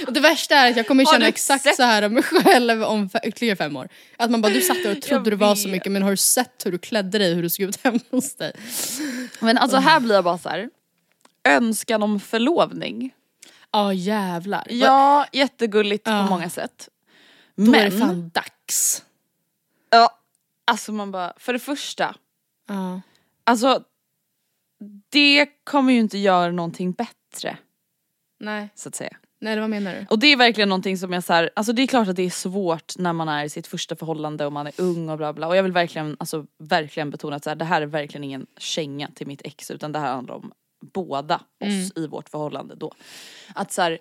Och det värsta är att jag kommer känna exakt sett- så här om mig själv om ytterligare fem år. Att man bara, du satt där och trodde du var så mycket men har du sett hur du klädde dig, hur du såg ut hemma hos dig? Men alltså här blir jag bara så här. Önskan om förlovning. Ja jävlar. Ja, jättegulligt Ja. på många sätt. Då Men, är det fan dags. ja, alltså man bara, för det första, Ja. alltså det kommer ju inte göra någonting bättre Nej. så att säga. Nej vad menar du? Och det är verkligen någonting som jag så här, alltså det är klart att det är svårt när man är i sitt första förhållande och man är ung och bla bla. Och jag vill verkligen, alltså verkligen betona att så här, det här är verkligen ingen känga till mitt ex utan det här handlar om båda oss i vårt förhållande då. Att så här,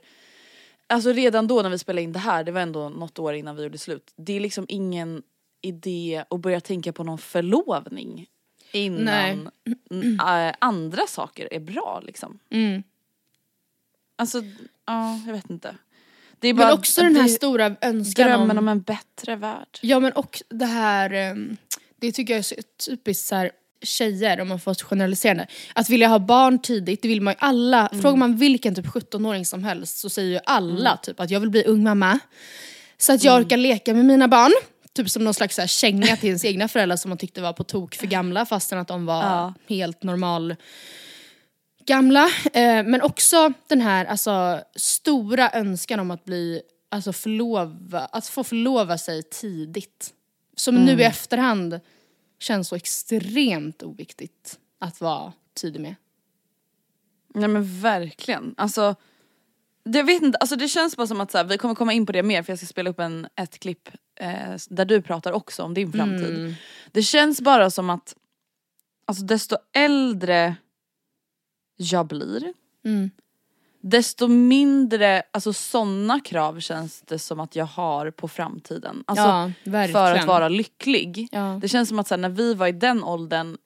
alltså redan då när vi spelade in det här, det var ändå något år innan vi gjorde slut. Det är liksom ingen idé att börja tänka på någon förlovning innan mm, äh, andra saker är bra liksom. Mm. Alltså, ja jag vet inte. Det är Men bara också den här stora önskan Drömmen om... om en bättre värld. Ja men och det här, ehm, det tycker jag är så typiskt så här, tjejer om man får generaliserande. Att vilja ha barn tidigt, det vill man ju alla. Mm. Frågar man vilken typ 17-åring som helst så säger ju alla typ att jag vill bli ung mamma. Så att Mm. jag orkar leka med mina barn. Typ som någon slags så här, känga till ens [laughs] egna föräldrar som man tyckte var på tok för gamla fastän att de var Ja. helt normal gamla. Eh, men också den här alltså, stora önskan om att bli alltså, förlova, att få förlova sig tidigt. Som nu Mm. i efterhand känns så extremt oviktigt att vara tidig med. Nej men verkligen. Alltså, det, jag vet inte, alltså det känns bara som att så här, vi kommer komma in på det mer för jag ska spela upp en, ett klipp eh, där du pratar också om din framtid. Det känns bara som att alltså, desto äldre jag blir Mm. Desto mindre alltså, sådana krav känns det som att jag har på framtiden. Alltså, ja, för att vara lycklig. Ja. Det känns som att så här, när vi var i den åldern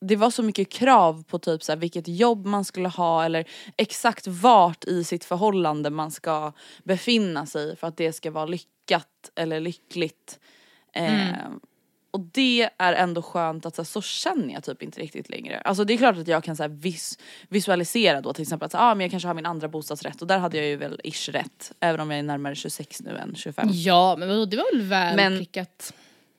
det var så mycket krav på typ så här, vilket jobb man skulle ha eller exakt vart i sitt förhållande man ska befinna sig för att det ska vara lyckat eller lyckligt. Eh, och det är ändå skönt att så, här, så känner jag typ inte riktigt längre. Alltså det är klart att jag kan så här, vis, visualisera då till exempel att så, ah, men jag kanske har min andra bostadsrätt och där hade jag ju väl ish rätt. Även om jag är närmare 26 nu än 25. Ja men vadå, det var väl väl Men- prickat.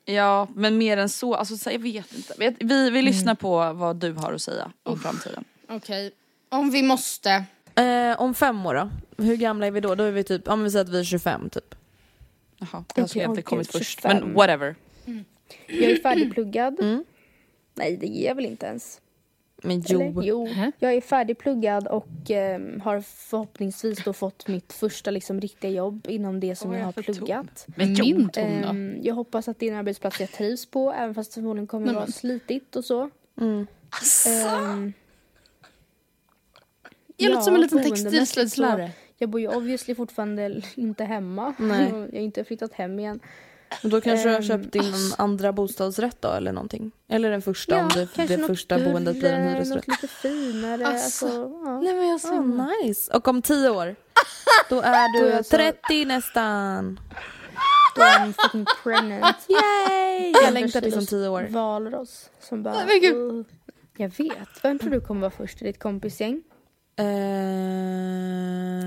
Ja men mer än så, alltså så, jag vet inte. Vi, vi, vi lyssnar på vad du har att säga om framtiden. Okej, om vi måste. Eh, om fem år då? Hur gamla är vi då? Då är vi typ, om vi säger att vi är 25 typ. Jaha, Okej, okay, inte oj, kommit gud, först. 25. Men whatever. Jag är färdigpluggad. Mm. Nej det ger jag väl inte ens. Men jo. Eller? Jo. Jag är färdigpluggad och ehm, har förhoppningsvis då fått mitt första liksom, riktiga jobb inom det som Vad är jag har för ton? pluggat. Men min ton då? Ehm, jag hoppas att det är en arbetsplats jag trivs på även fast det förmodligen kommer Men- vara slitigt och så. Mm. Ehm, Jag låter som en liten textilslöjdslärare. Jag bor ju obviously fortfarande inte hemma. Nej. Jag har inte flyttat hem igen. Men då kanske du har Ehm, köpt din andra bostadsrätt då eller någonting? Eller den första om det, kanske det något första boendet blir en hyresrätt. Något lite finare. Alltså. Alltså, ja. Nej men jag så nice. Och om tio år? Då är [laughs] Då är du jag så- 30 nästan. Då är I'm fucking pregnant. Yay! Jag längtar tills om tio år. Valros som bara... Men gud. "Uh." Jag vet. Vem tror du kommer vara först i ditt kompisgäng? Eh,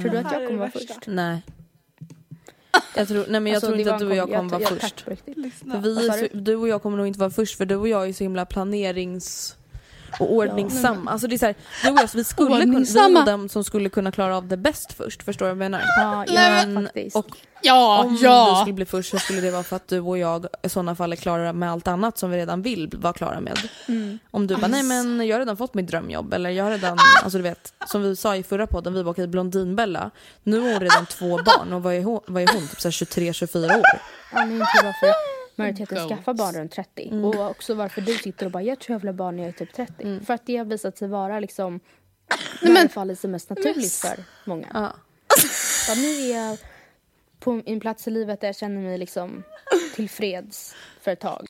Tror du att jag kommer vara först? Nej. Jag tror, nej men jag Alltså, tror inte att du och jag kom- kommer vara först. Vi så, du? du och jag kommer nog inte vara först för du och jag är så himla planerings och ordningsam. Alltså det är så här, du och jag, så vi skulle kunna, vi är de som skulle kunna klara av det bäst först. Förstår du vad jag menar? Ja, ja Men-. Och Ja, om du ja. skulle bli först så skulle det vara för att du och jag i sådana fall är klara med allt annat som vi redan vill vara klara med. Mm. Om du bara, nej men jag har redan fått mitt drömjobb eller jag har redan, alltså du vet, som vi sa i förra podden, vi var okej Blondinbella. Nu har hon redan två barn och vad är hon, vad är hon typ 23-24 år? Anledningen till varför majoriteten Goals. skaffar barn runt 30 och också varför du sitter och bara jag tror jag vill ha barn när jag är typ 30. För att det har visat sig vara liksom i alla fall det mest naturligt för många. Ja. Så nu är jag på en plats i livet där jag känner mig liksom tillfreds för ett tag.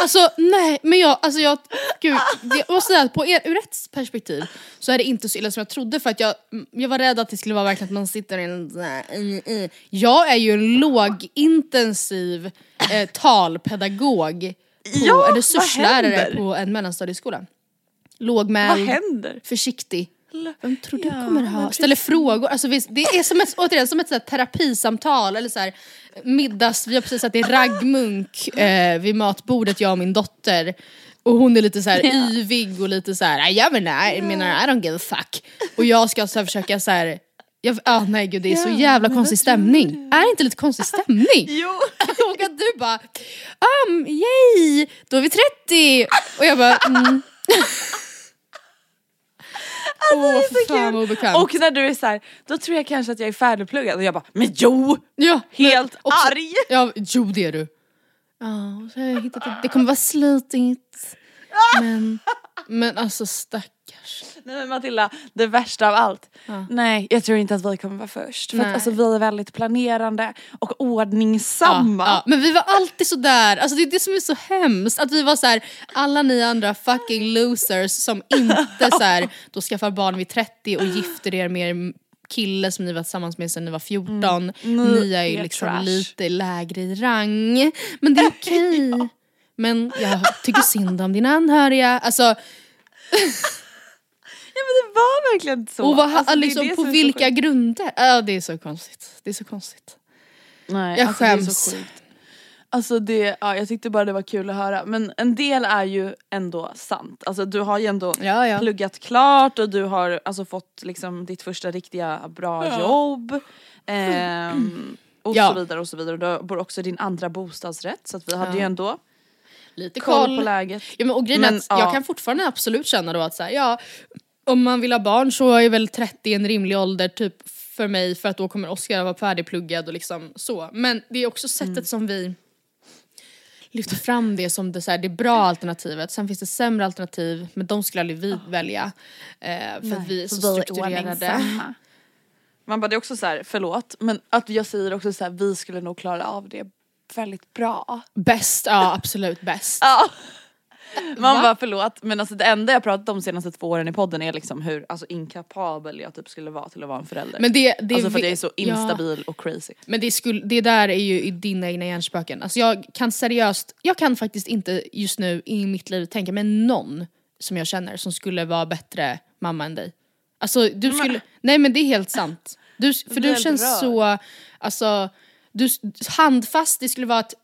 Alltså nej, men jag, alltså jag, gud, jag måste säga att på er, ur ett perspektiv så är det inte så illa som jag trodde för att jag, jag var rädd att det skulle vara verkligen att man sitter i en sån här, mm, mm. Jag är ju en lågintensiv eh, talpedagog på, Ja, vad resurslärare på en mellanstadieskola. Lågmäld, försiktig. Vem tror du Ja, kommer ha? Ställer frågor. Alltså, visst, det är som ett, återigen, som ett så här, terapisamtal eller så här, middags, vi har precis ätit raggmunk eh, vid matbordet jag och min dotter. Och hon är lite så här yvig och lite så här, "Nej, jag menar, I don't give a fuck. Och jag ska så här, försöka så här, jag, ah, nej gud det är så jävla konstig stämning. Är det inte lite konstig stämning? [laughs] Jo! [laughs] Och att du bara, um, yay, då är vi 30! Och jag bara, mm. [laughs] Åh, det är så för fan kul. vad obekvämt. Och när du är så här, då tror jag kanske att jag är färdigpluggad och jag bara, men jo! ja, Helt men också- arg! Ja, jo det är du. Ja, och så har jag hittat ett, det kommer vara slitigt. [laughs] Men, men alltså stackars. Nej men Matilda, det värsta av allt. Nej, jag tror inte att vi kommer vara först. För Nej. att alltså, vi är väldigt planerande och ordningsamma. Ja, ja, men vi var alltid så där. alltså det är det som är så hemskt. Att vi var så här, alla ni andra fucking losers som inte så här, [laughs] då skaffar barn vid 30 och gifter er med er kille som ni var tillsammans med sedan ni var 14. Ni är ju liksom trash. lite lägre i rang. Men det är okej. [laughs] Men jag tycker synd om dina anhöriga. Alltså, [laughs] Ja men det var verkligen så. och vad, Alltså, det liksom, det på vilka sjukt. grunder? Ja, det är så konstigt. Det är så konstigt. Nej, Jag alltså, det är skäms. så sjukt. Alltså det, ja, jag tyckte bara det var kul att höra. Men en del är ju ändå sant. Alltså du har ju ändå Ja, ja. pluggat klart och du har alltså fått liksom ditt första riktiga bra jobb. Ehm, [clears throat] och Ja. så vidare och så vidare. Och du bor också i din andra bostadsrätt så att vi hade Ja. ju ändå Lite koll på läget. Ja, men, och grejen Men, att jag ja. kan fortfarande absolut känna då att så här, ja, om man vill ha barn så är väl 30 en rimlig ålder typ för mig för att då kommer Oskar vara färdigpluggad och liksom så. Men det är också sättet Mm. som vi lyfter fram det som det, så här, det bra alternativet. Sen finns det sämre alternativ men de skulle aldrig vi välja. Eh, för att vi är så strukturerade. Man bara det är också så här, förlåt, men att jag säger också så här, vi skulle nog klara av det väldigt bra. Bäst, ja absolut bäst. Ja. [laughs] Man bara förlåt men alltså det enda jag pratat om de senaste två åren i podden är liksom hur alltså, inkapabel jag typ skulle vara till att vara en förälder. Men det, det alltså för att jag är så ja. instabil och crazy. Men det, skulle, det där är ju i dina egna hjärnspöken. Alltså jag kan seriöst, jag kan faktiskt inte just nu i mitt liv tänka mig någon som jag känner som skulle vara bättre mamma än dig. Alltså du skulle, nej men det är helt sant. Du, för du känns rörd. så, alltså, du, handfast, det skulle vara in-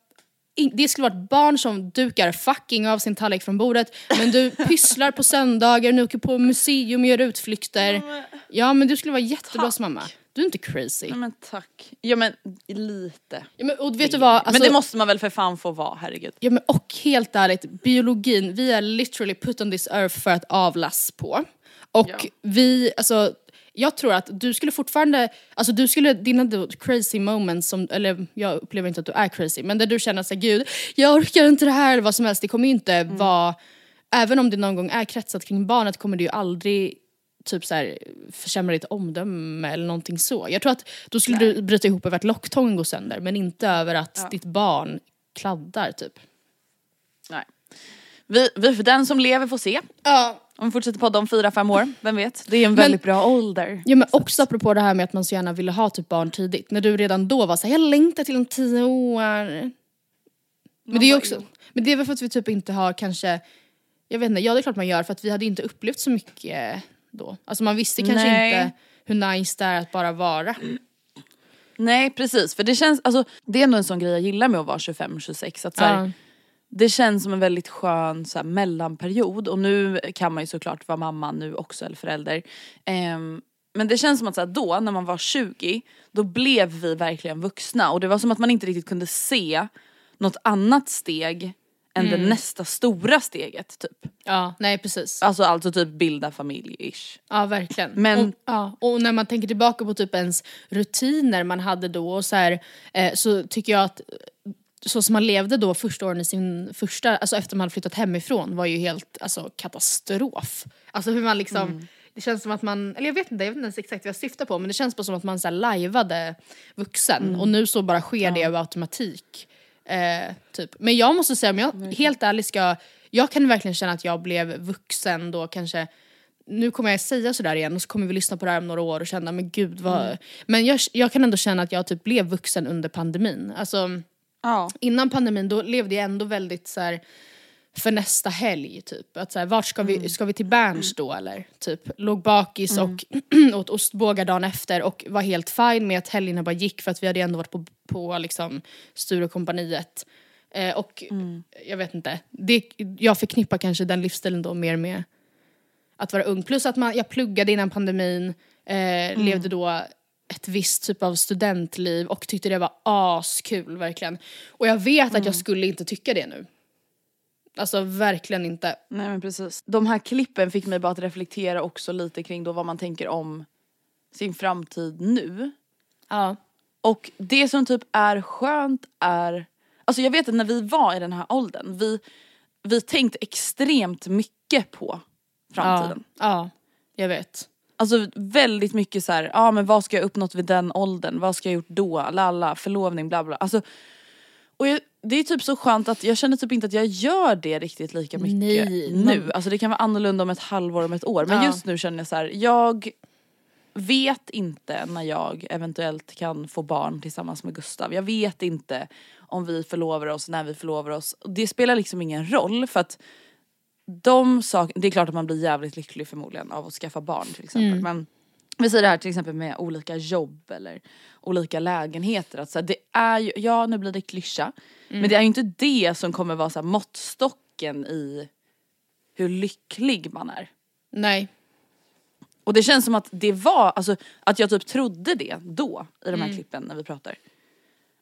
det skulle vara ett barn som dukar fucking av sin tallrik från bordet men du [laughs] pysslar på söndagar, nu åker på museum och gör utflykter. Ja men du skulle vara jättebra som mamma. Du är inte crazy. Ja men tack. Ja men lite. Ja, men, och vet du vad? Alltså, men det måste man väl för fan få vara, herregud. Ja men och helt ärligt, biologin, vi är literally put on this earth för att avlas på. Och Ja. vi, alltså jag tror att du skulle fortfarande, alltså du skulle, dina crazy moments som, eller jag upplever inte att du är crazy, men där du känner såhär gud, jag orkar inte det här eller vad som helst, det kommer ju inte Mm. vara, även om det någon gång är kretsat kring barnet kommer det ju aldrig typ så här, försämra ditt omdöme eller någonting så. Jag tror att då skulle du bryta ihop över att locktången går sönder men inte över att ditt barn kladdar typ. Nej. Vi, vi, för den som lever får se. Ja. Om vi fortsätter podda om fyra, fem år, vem vet? Det är en väldigt bra ålder. Ja men också apropå det här med att man så gärna ville ha typ barn tidigt. När du redan då var så här, jag längtar till om tio år. Men det är ju också, men det är väl för att vi typ inte har kanske, jag vet inte, ja det är klart man gör för att vi hade inte upplevt så mycket då. Alltså man visste kanske Nej. inte hur nice det är att bara vara. Nej precis, för det känns, alltså det är ändå en sån grej jag gillar med att vara 25-26. Att så här, Ja. Det känns som en väldigt skön så här, mellanperiod och nu kan man ju såklart vara mamma nu också eller förälder. Ehm, men det känns som att så här, då när man var 20 då blev vi verkligen vuxna och det var som att man inte riktigt kunde se något annat steg än det nästa stora steget typ. Ja, nej precis. Alltså alltså typ bilda familj-ish. Ja verkligen. Men- och, ja, och när man tänker tillbaka på typ ens rutiner man hade då och så, här, eh, så tycker jag att så som man levde då första åren i sin första, alltså efter man flyttat hemifrån var ju helt alltså, katastrof. Alltså hur man liksom, det känns som att man, eller jag vet inte, jag vet inte ens exakt vad jag syftar på men det känns bara som att man så här lajvade vuxen och nu så bara sker det av automatik. Eh, typ. Men jag måste säga, om jag helt ärligt ska, jag kan verkligen känna att jag blev vuxen då kanske nu kommer jag säga sådär igen och så kommer vi lyssna på det här om några år och känna men gud vad... Men jag, jag kan ändå känna att jag typ blev vuxen under pandemin. Alltså Ja. innan pandemin då levde jag ändå väldigt så här för nästa helg typ. Att så här, vart ska vi, ska vi till Berns då eller? Typ låg bakis och [clears throat] åt ostbågar dagen efter och var helt fine med att helgerna bara gick för att vi hade ändå varit på, på liksom Sturecompagniet. Eh, och jag vet inte, det, jag förknippar kanske den livsstilen då mer med att vara ung. Plus att man, jag pluggade innan pandemin, eh, levde då ett visst typ av studentliv och tyckte det var askul verkligen. Och jag vet att jag skulle inte tycka det nu. Alltså verkligen inte. Nej men precis. De här klippen fick mig bara att reflektera också lite kring då vad man tänker om sin framtid nu. Ja. Och det som typ är skönt är, alltså jag vet att när vi var i den här åldern, vi, vi tänkte extremt mycket på framtiden. Ja, ja, jag vet. Alltså väldigt mycket så här, ja ah, men vad ska jag uppnått vid den åldern, vad ska jag gjort då, lalla, förlovning, bla bla. Alltså, och jag, det är typ så skönt att jag känner typ inte att jag gör det riktigt lika mycket Nej, nu. man- Alltså det kan vara annorlunda om ett halvår, om ett år. Men Ja. just nu känner jag så här, jag vet inte när jag eventuellt kan få barn tillsammans med Gustav. Jag vet inte om vi förlovar oss, när vi förlovar oss. Det spelar liksom ingen roll för att de sakerna, det är klart att man blir jävligt lycklig förmodligen av att skaffa barn till exempel. Men vi säger det här till exempel med olika jobb eller olika lägenheter. Att så här, det är ju, ja nu blir det klyscha. Men det är ju inte det som kommer vara så här, måttstocken i hur lycklig man är. Nej. Och det känns som att det var, alltså att jag typ trodde det då i de här klippen när vi pratar.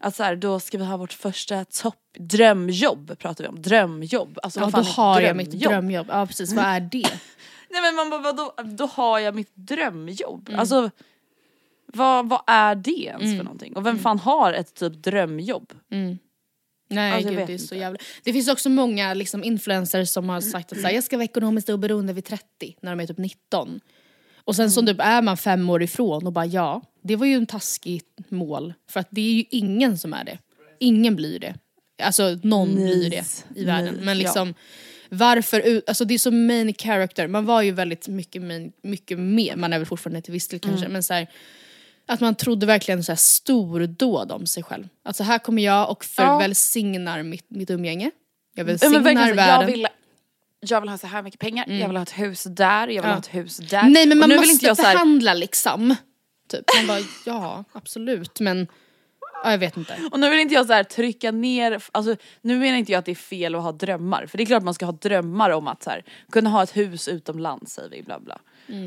Att så här, då ska vi ha vårt första topp, drömjobb pratar vi om, drömjobb. Alltså Ja, vad då fan är har ett jag mitt drömjobb. Ja precis, vad är det? [laughs] Nej men man bara, vadå, då har jag mitt drömjobb. Mm. Alltså vad, vad är det ens för någonting? Och vem fan har ett typ drömjobb? Nej Alltså, gud det är så jävla... Det finns också många liksom, influencers som har sagt att så här, jag ska vara ekonomiskt oberoende vid 30 när de är typ 19. Och sen Mm. så typ är man fem år ifrån och bara ja, det var ju en taskigt mål. För att det är ju ingen som är det. ingen blir det. Alltså någon Nej. blir det i världen. Nej, Men ja. liksom varför, ut- alltså det är så main character, man var ju väldigt mycket, main, mycket mer, man är väl fortfarande till viss del kanske, Mm. men så här, att man trodde verkligen så här stordåd om sig själv. Alltså här kommer jag och Ja. välsignar mitt, mitt umgänge. Jag Ja, välsignar världen. jag, vill, jag vill ha så här mycket pengar, jag vill ha ett hus där, jag vill Ja. ha ett hus där. Nej men man måste inte jag så här, förhandla liksom. Typ. Man bara, ja absolut men ja, jag vet inte. Och nu vill inte jag så här trycka ner, alltså nu menar inte jag att det är fel att ha drömmar. För det är klart man ska ha drömmar om att så här, kunna ha ett hus utomlands säger vi bla bla.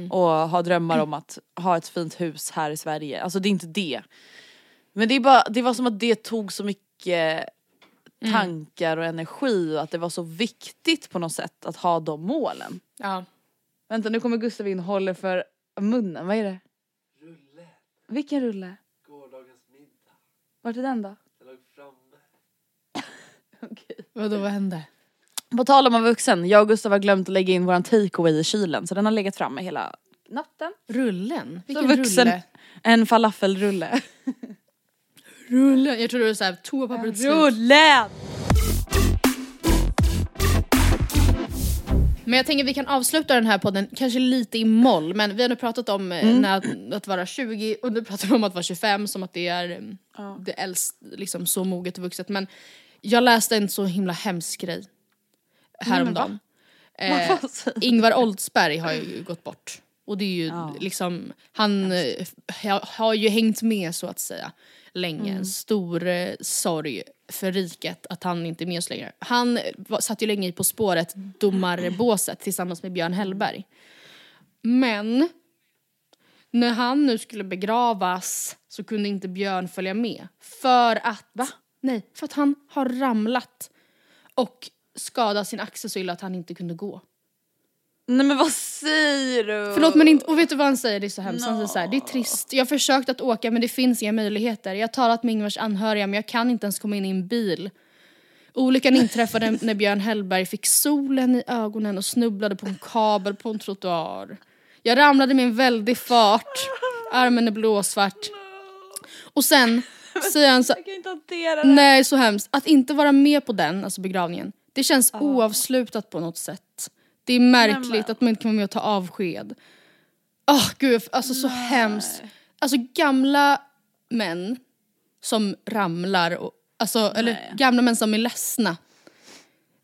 Och ha drömmar om att ha ett fint hus här i Sverige. Alltså det är inte det. Men det, är bara, det var som att det tog så mycket tankar och energi och att det var så viktigt på något sätt att ha de målen. Ja. Vänta nu kommer Gustav in och håller för munnen, vad är det? Rulle. Vilken rulle? Gårdagens middag. Vart är den då? Den låg framme. [laughs] Okej. Vadå vad hände? På tal om att vuxen, jag och Gustav har glömt att lägga in våran takeaway i kylen så den har legat framme hela natten. Rullen? Så Vilken vuxen, rulle? en falafelrulle. [laughs] Rulle? Jag tror det var såhär toapappret. Rullen! Men jag tänker vi kan avsluta den här podden kanske lite i moll men vi har nu pratat om eh, Mm. när, att, vara 20 och nu pratar vi om att vara 25 som att det är eh, det äldst, liksom så moget och vuxet men jag läste en så himla hemsk grej häromdagen. Eh? Ingvar Oldsberg har ju gått bort. Och det är ju liksom, han eh, ha- har ju hängt med så att säga länge. En stor eh, sorg för riket att han inte är med oss längre. Han var, satt ju länge i På spåret domarbåset tillsammans med Björn Hellberg. Men när han nu skulle begravas så kunde inte Björn följa med. För att... Va? Nej, för att han har ramlat och skadat sin axel så illa att han inte kunde gå. Nej men vad säger du? Förlåt men inte, och vet du vad han säger? Det är så hemskt. Han säger så här, det är trist. Jag har försökt att åka men det finns inga möjligheter. Jag har talat med Ingvars anhöriga men jag kan inte ens komma in i en bil. Olyckan inträffade [laughs] när Björn Hellberg fick solen i ögonen och snubblade på en kabel på en trottoar. Jag ramlade med en väldig fart. Armen är blåsvart. Och sen [laughs] säger han så Jag kan inte hantera det. Nej, så hemskt. Att inte vara med på den, alltså begravningen, det känns oavslutat på något sätt. Det är märkligt att man inte kan vara med och ta avsked. Åh gud, alltså så hemskt. Alltså gamla män som ramlar, och, alltså, eller gamla män som är ledsna.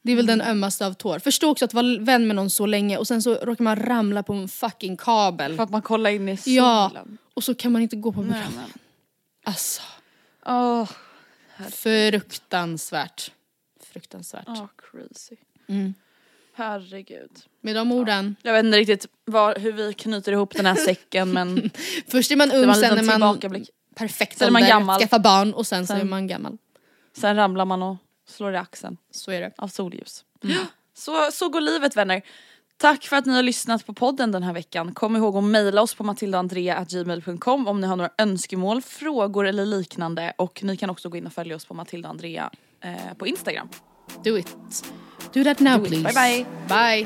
Det är väl den ömmaste av tår. Förstå också att vara vän med någon så länge och sen så råkar man ramla på en fucking kabel. För att man kollar in i solen. Ja, och så kan man inte gå på begravningen. Alltså, Åh, fruktansvärt. Fruktansvärt. åh, crazy. Mm. Herregud. Med de orden. Jag vet inte riktigt var, hur vi knyter ihop den här [laughs] säcken men Först är man ung, sen är man perfekt Sen är man gammal. skaffa barn och sen, så Sen- är man gammal. Sen ramlar man och slår i axeln Så är det. av solljus. [gasps] Så, så går livet vänner. Tack för att ni har lyssnat på podden den här veckan. Kom ihåg att mejla oss på matildaandrea.gmail.com om ni har några önskemål, frågor eller liknande. Och ni kan också gå in och följa oss på Matilda Andrea eh, på Instagram. Do it. Do that now Do please. Bye, bye.